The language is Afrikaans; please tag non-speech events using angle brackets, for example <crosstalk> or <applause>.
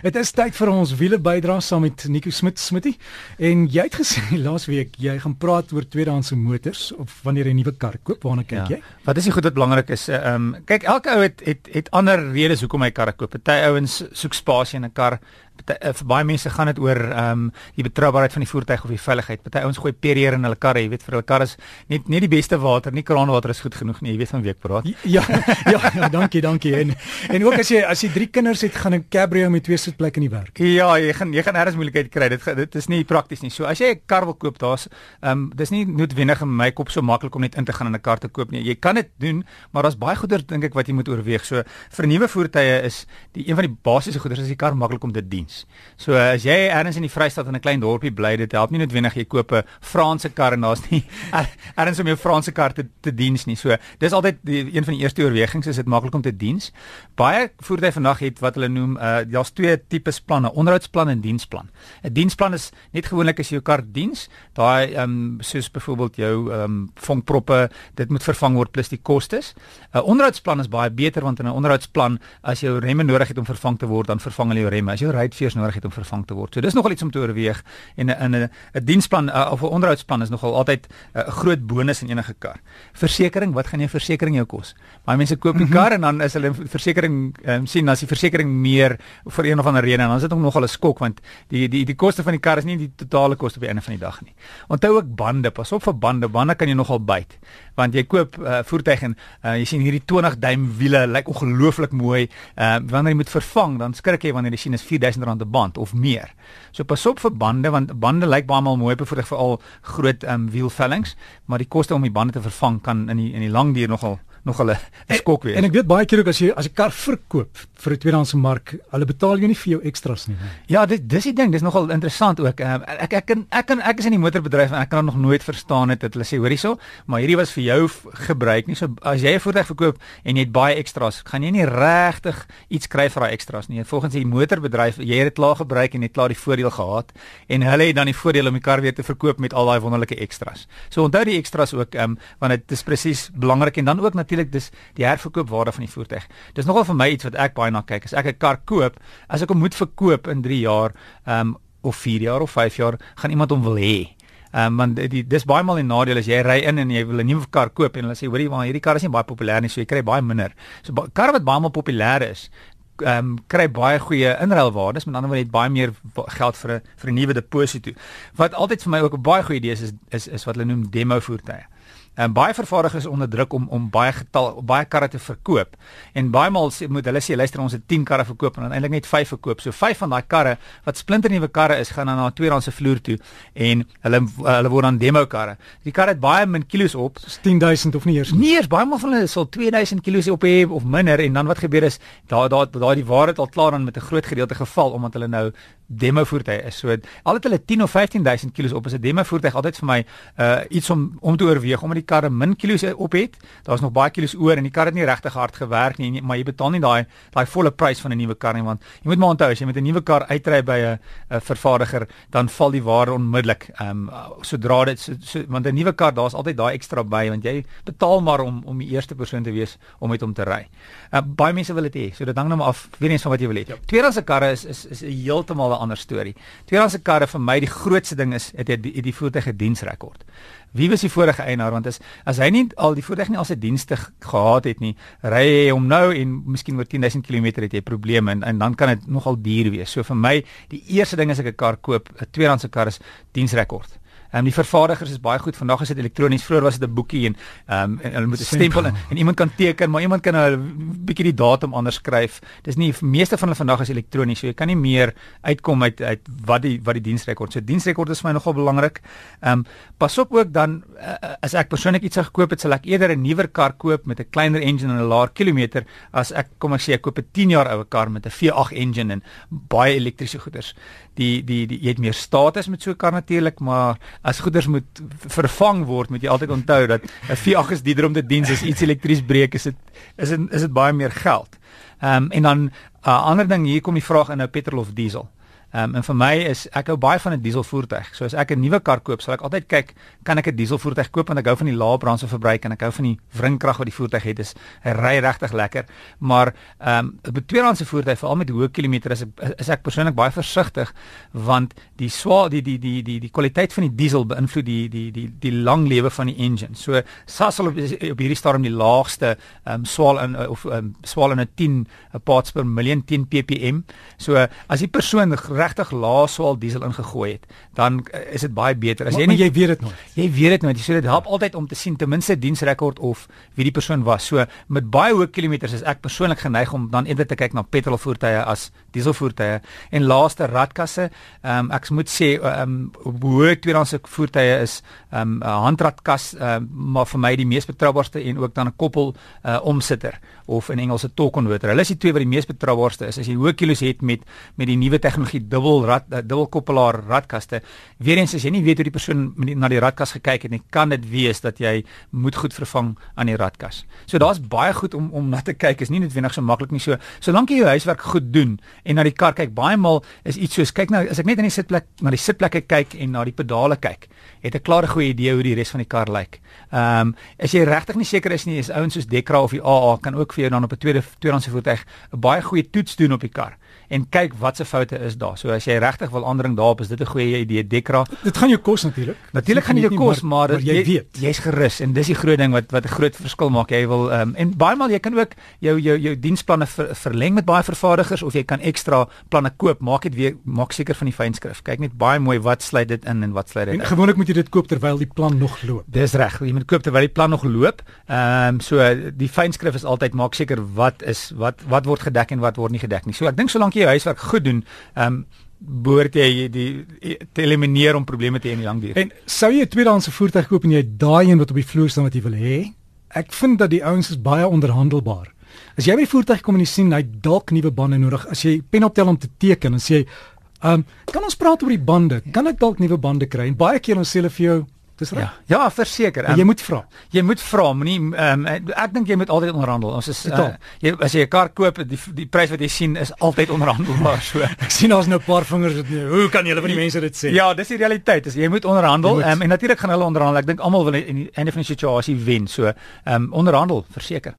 Dit is tyd vir ons wiele bydra saam met Nico Smit Smitty. En jy het gesê <laughs> laasweek jy gaan praat oor tweedehandse motors of wanneer jy 'n nuwe kar koop, waarna kyk ja. jy? Wat is die goed wat belangrik is? Ehm um, kyk, elke ou het het het ander redes hoekom hy karre koop. Party ouens soek spasie in 'n kar. Eh, vir baie mense gaan dit oor ehm um, die betroubaarheid van die voertuig of die veiligheid. Party ouens gooi perrier in hulle karre, jy weet vir hulle karre is net nie die beste water, nie kraanwater is goed genoeg nie. Jy weet van wie ek praat. Ja, ja, ja, dankie, dankie. En en ook as jy as jy drie kinders het, gaan 'n cabrio met twee sitplekke in die werk. Ja, jy gaan jy gaan ergens moeilikheid kry. Dit dit is nie prakties nie. So as jy 'n kar wil koop, daar's ehm um, dis nie noodwendig in my kop so maklik om net in te gaan in 'n kar te koop nie. Jy kan dit doen, maar daar's baie goeder dink ek wat jy moet oorweeg. So vir nuwe voertuie is die een van die basiese goeder is die kar maklik om te diens. So as jy ergens in die Vrystaat in 'n klein dorpie bly, dit help nie noodwendig jy koop 'n Franse kar en daar's nie <laughs> ergens om jou Franse kar te, te diens nie. So dis altyd die, een van die eerste oorwegings is dit maklik om te diens. Baie voertuie vandag het wat hulle noem uh daar's twee tipes planne, onderhoudsplan en diensplan. 'n Diensplan is net gewoonlik as jy jou kar diens, daai ehm um, soos byvoorbeeld jou ehm um, vonkproppe, dit moet vervang word plus die kostes. 'n uh, Onderhoudsplan is baie beter want in 'n onderhoudsplan as jou remme nodig het om vervang te word, dan vervang hulle jou remme. As jou ruitveers nodig het om vervang te word. So dis nogal iets om te oorweeg en in 'n 'n diensplan uh, of 'n onderhoudsplan is nogal altyd 'n uh, groot bonus in enige kar. Versekering, wat gaan jou versekering jou kos? Baie mense koop 'n mhm. kar en dan is hulle versekering um, sien as die versekering meer vir een of ander rede en dan is dit ook nogal 'n skok want die die die koste van die kar is nie die totale koste op die einde van die dag nie. Onthou ook bande, pas op vir bande, bande kan jy nogal byt want jy koop 'n uh, voertuig en uh, jy sien hierdie 20 duim wiele lyk ongelooflik mooi. Uh, wanneer jy moet vervang, dan skrik jy wanneer jy sien is R4000 'n band of meer. So pas op vir bande want bande lyk baie maal mooi op 'n voertuig veral groot um, wielvellings, maar die koste om die bande te vervang kan in die in die lang duur nogal nog hulle skok weer. En, ek weet baie keer ook as jy as 'n kar verkoop vir 'n tweedehandse mark, hulle betaal jou nie vir jou ekstras nie. Ja, dit dis die ding, dis nogal interessant ook. Um, ek ek kan ek kan ek is in die motorbedryf en ek kan nog nooit verstaan het dat hulle sê hoorie so, maar hierdie was vir jou gebruik nie. So as jy 'n voertuig verkoop en jy het baie ekstras, gaan jy nie regtig iets kry vir daai ekstras nie. Volgens die motorbedryf, jy het dit klaar gebruik en jy het klaar die voordeel gehad en hulle het dan die voordeel om die kar weer te verkoop met al daai wonderlike ekstras. So onthou die ekstras ook, um, want dit is presies belangrik en dan ook natuurlik dis die herverkoopwaarde van die voertuig. Dis nogal vir my iets wat ek baie na kyk. As ek 'n kar koop, as ek hom moet verkoop in 3 jaar, ehm um, of 4 jaar of 5 jaar, gaan iemand hom wil hê. Ehm um, want die dis baie maal 'n nadeel as jy ry in en jy wil 'n nuwe kar koop en hulle sê hoorie maar hierdie kar is nie baie populêr nie, so jy kry baie minder. So karre wat baie maal populêr is, ehm um, kry baie goeie inruilwaardes, met ander woorde het baie meer geld vir 'n vir 'n nuwe deposito. Wat altyd vir my ook 'n baie goeie idee is is, is wat hulle noem demo voertuie. En baie vervaardigers onder druk om om baie getal baie karre te verkoop. En baie maal sê moet hulle sê luister ons het 10 karre verkoop en eintlik net 5 verkoop. So 5 van daai karre wat splinternuwe karre is, gaan dan na 'n tweedehandse vloer toe en hulle hulle word dan demo karre. Die karre het baie min kilos op, 10000 of nie eers. Nee, eers baie maal van hulle sal 2000 kilos op hê of minder en dan wat gebeur is daar daar daai die waarheid al klaar dan met 'n groot gedeelte geval omdat hulle nou demo voertuie is. So al het hulle 10 of 15000 kg op, is 'n demo voertuig altyd vir my uh iets om om te oorweeg omdat die karre min kilos op het. Daar's nog baie kilos oor en die kar het nie regtig hard gewerk nie, maar jy betaal nie daai daai volle prys van 'n nuwe kar nie want jy moet maar onthou as jy met 'n nuwe kar uitry by 'n 'n vervaardiger, dan val die waarde onmiddellik. Ehm um, sodra dit so, so, want 'n nuwe kar, daar's altyd daai ekstra by want jy betaal maar om om die eerste persoon te wees om met hom te ry. Uh baie mense wil dit hê. So dit hang nou maar af weer eens van wat jy wil hê. Ja. Tweedehandse karre is is is heeltemal ander storie. Tweedehandse karre vir my die grootste ding is het die, die, die voertuig 'n diensrekord. Wie was die vorige eienaar want as as hy nie al die voertuig nie al sy dienste gehad het nie, ry hy hom nou en miskien oor 10000 km het jy probleme en, en dan kan dit nogal duur wees. So vir my die eerste ding as ek 'n kar koop, 'n tweedehandse kar is diensrekord. Ehm um, die vervaardigers is baie goed. Vandag is dit elektronies. Vroeger was dit 'n boekie en ehm um, en hulle moet 'n stempel en, en iemand kan teken, maar iemand kan 'n bietjie die datum anders skryf. Dis nie meeste van hulle vandag is elektronies. So jy kan nie meer uitkom uit uit wat die wat die diensrekord. So diensrekord is vir my nogal belangrik. Ehm um, pas op ook dan uh, as ek persoonlik iets gekoop het, sal ek eerder 'n nuwer kar koop met 'n kleiner engine en 'n laer kilometer as ek kom ek sê ek koop 'n 10 jaar oue kar met 'n V8 engine en baie elektriese goeders. Die die, die jy het meer status met so 'n kar natuurlik, maar as goeders moet vervang word, moet jy altyd onthou dat 'n V8 is dieder om te dien as iets elektries breek, is dit is dit is dit baie meer geld. Ehm um, en dan 'n uh, ander ding hier kom die vraag in nou petrol of diesel. Um, en vir my is ek hou baie van 'n diesel voertuig. So as ek 'n nuwe kar koop, sal ek altyd kyk, kan ek 'n diesel voertuig koop want ek hou van die lae brandstofverbruik en ek hou van die wringkrag wat die voertuig het. Hy ry regtig lekker. Maar ehm um, 'n tweedehandse voertuig veral met hoë kilometer is is ek persoonlik baie versigtig want die swaar die die die die die kwaliteit van die diesel beïnvloed die die die die lang lewe van die engine. So Sasol op, op hierdie stadium die laagste ehm um, swaal in of ehm um, swaal in 'n 10 parts per miljoen 10 ppm. So as die persoon regtig lae swaal diesel ingegooi het, dan uh, is dit baie beter. As maar, jy nie jy weet dit nooit. Jy weet dit nooit. So dit help altyd om te sien ten minste diensrekord of wie die persoon was. So met baie hoë kilometers is ek persoonlik geneig om dan eerder te kyk na petrolvoertuie as dieselvoertuie en laaste radkasse. Ehm um, ek moet sê ehm um, hoë tweedehandse voertuie is ehm um, 'n handratkas ehm um, maar vir my die mees betroubaarste en ook dan 'n koppel uh, omsitter of in Engels 'n converter. Hulle is die twee wat die mees betroubaarste is. As jy hoë kilos het met met die nuwe tegnologie dubbel rad uh, dubbel koppelaar radkaste, weer eens as jy nie weet hoe die persoon na die radkas gekyk het nie, kan dit wees dat jy moet goed vervang aan die radkas. So daar's baie goed om om na te kyk. Is nie noodwendig so maklik nie. So solank jy jou huiswerk goed doen en na die kar kyk, baie maal is iets soos kyk nou as ek net in die sitplek na die sitplekke kyk en na die pedale kyk, het ek klaar 'n goeie idee hoe die res van die kar lyk. Ehm um, as jy regtig nie seker is nie, is ouens soos Dekra of die AA kan ook vir jou dan op 'n tweede tweedehandse voertuig 'n baie goeie toets doen op die kar en kyk wat se foute is daar. So as jy regtig wil aandring daarop, is dit 'n goeie idee Dekra. Dit gaan jou kos natuurlik. Natuurlik gaan dit jou kos, maar, maar, maar jy, jy weet, jy's gerus en dis die groot ding wat wat 'n groot verskil maak. Jy wil um, en baie maal jy kan ook jou jou jou diensplanne ver, verleng met baie vervaardigers of jy kan ekstra planne koop. Maak dit weer maak seker van die fynskrif. Kyk net baie mooi wat sluit dit in en wat sluit dit uit. Gewoonlik moet jy dit koop terwyl die plan nog loop. Dis reg. Jy moet koop terwyl die plan nog loop. Ehm um, so die fynskrif is altyd maak seker wat is wat wat word gedek en wat word nie gedek nie. So ek dink solank jy jou huiswerk goed doen, ehm um, behoort jy die te elimineer om probleme te hê in die lang duur. En sou jy 'n tweedehandse voertuig koop en jy daai een wat op die vloer staan wat jy wil hê? Ek vind dat die ouens is baie onderhandelbaar. As jy by die voertuig kom en jy sien hy dalk nuwe bande nodig, as jy pen op tel om te teken en sê jy, "Ehm, um, kan ons praat oor die bande? Kan ek dalk nuwe bande kry?" En baie keer ons sê hulle vir jou, Dis reg. Ja, ja verseker. Um, jy moet vra. Jy moet vra, moenie ehm um, ek dink jy moet altyd onderhandel. Ons is uh, jy as jy 'n kar koop, die die prys wat jy sien is altyd onderhandelbaar so. <laughs> ek sien daar's nou 'n paar vingers wat hoe kan julle van die mense dit sê? Ja, dis die realiteit. As jy moet onderhandel ehm um, en natuurlik gaan hulle onderhandel. Ek dink almal wil in die einde van die situasie wen. So ehm um, onderhandel, verseker.